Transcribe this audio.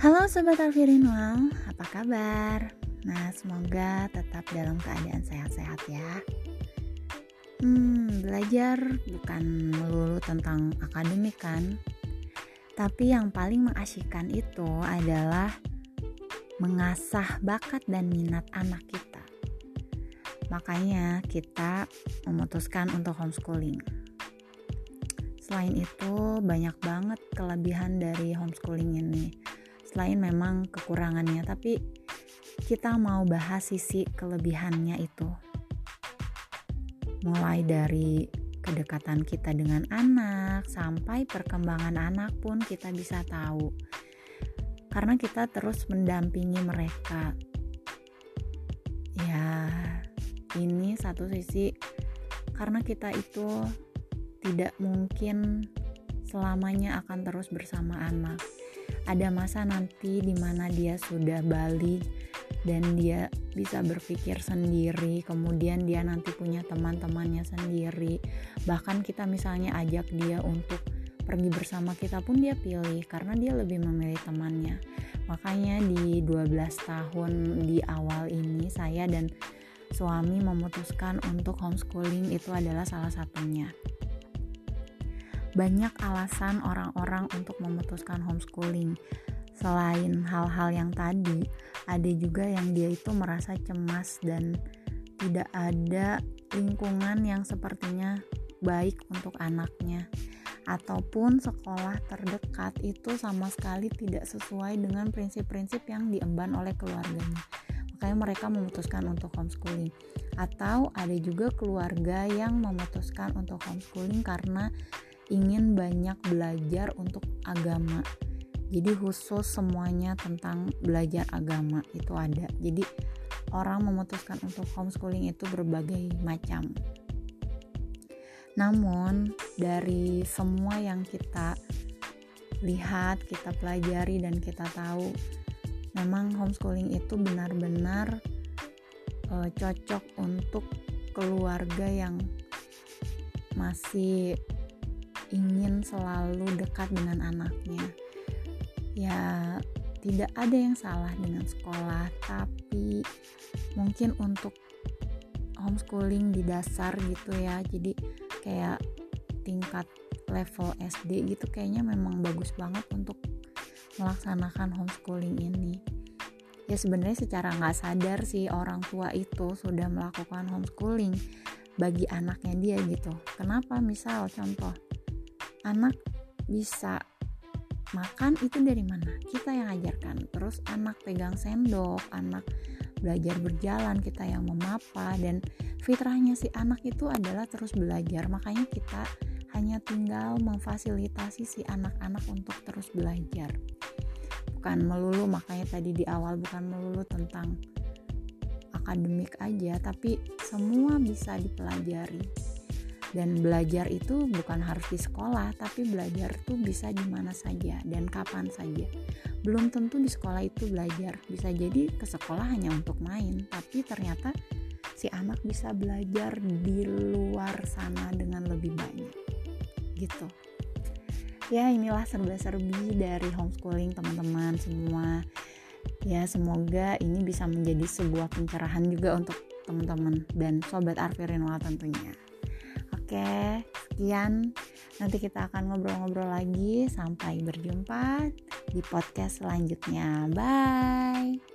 Halo Sobat Alfirinwal, apa kabar? Nah, semoga tetap dalam keadaan sehat-sehat ya. Hmm, belajar bukan melulu tentang akademik kan? Tapi yang paling mengasyikkan itu adalah mengasah bakat dan minat anak kita. Makanya kita memutuskan untuk homeschooling. Selain itu, banyak banget kelebihan dari homeschooling ini selain memang kekurangannya tapi kita mau bahas sisi kelebihannya itu. Mulai dari kedekatan kita dengan anak sampai perkembangan anak pun kita bisa tahu. Karena kita terus mendampingi mereka. Ya ini satu sisi karena kita itu tidak mungkin selamanya akan terus bersama anak ada masa nanti di mana dia sudah balik dan dia bisa berpikir sendiri. Kemudian dia nanti punya teman-temannya sendiri. Bahkan kita misalnya ajak dia untuk pergi bersama kita pun dia pilih karena dia lebih memilih temannya. Makanya di 12 tahun di awal ini saya dan suami memutuskan untuk homeschooling itu adalah salah satunya banyak alasan orang-orang untuk memutuskan homeschooling. Selain hal-hal yang tadi, ada juga yang dia itu merasa cemas dan tidak ada lingkungan yang sepertinya baik untuk anaknya ataupun sekolah terdekat itu sama sekali tidak sesuai dengan prinsip-prinsip yang diemban oleh keluarganya. Makanya mereka memutuskan untuk homeschooling. Atau ada juga keluarga yang memutuskan untuk homeschooling karena ingin banyak belajar untuk agama. Jadi khusus semuanya tentang belajar agama itu ada. Jadi orang memutuskan untuk homeschooling itu berbagai macam. Namun dari semua yang kita lihat kita pelajari dan kita tahu memang homeschooling itu benar-benar uh, cocok untuk keluarga yang masih ingin selalu dekat dengan anaknya. Ya, tidak ada yang salah dengan sekolah, tapi mungkin untuk homeschooling di dasar gitu ya. Jadi kayak tingkat level SD gitu kayaknya memang bagus banget untuk melaksanakan homeschooling ini. Ya sebenarnya secara nggak sadar sih orang tua itu sudah melakukan homeschooling bagi anaknya dia gitu. Kenapa? Misal contoh anak bisa makan itu dari mana? Kita yang ajarkan. Terus anak pegang sendok anak belajar berjalan kita yang memapa dan fitrahnya si anak itu adalah terus belajar. Makanya kita hanya tinggal memfasilitasi si anak-anak untuk terus belajar. Bukan melulu makanya tadi di awal bukan melulu tentang akademik aja tapi semua bisa dipelajari dan belajar itu bukan harus di sekolah tapi belajar tuh bisa di mana saja dan kapan saja. Belum tentu di sekolah itu belajar. Bisa jadi ke sekolah hanya untuk main tapi ternyata si anak bisa belajar di luar sana dengan lebih banyak. Gitu. Ya inilah serba-serbi dari homeschooling teman-teman semua. Ya semoga ini bisa menjadi sebuah pencerahan juga untuk teman-teman dan sobat Arvirinwal tentunya Oke, sekian. Nanti kita akan ngobrol-ngobrol lagi. Sampai berjumpa di podcast selanjutnya. Bye.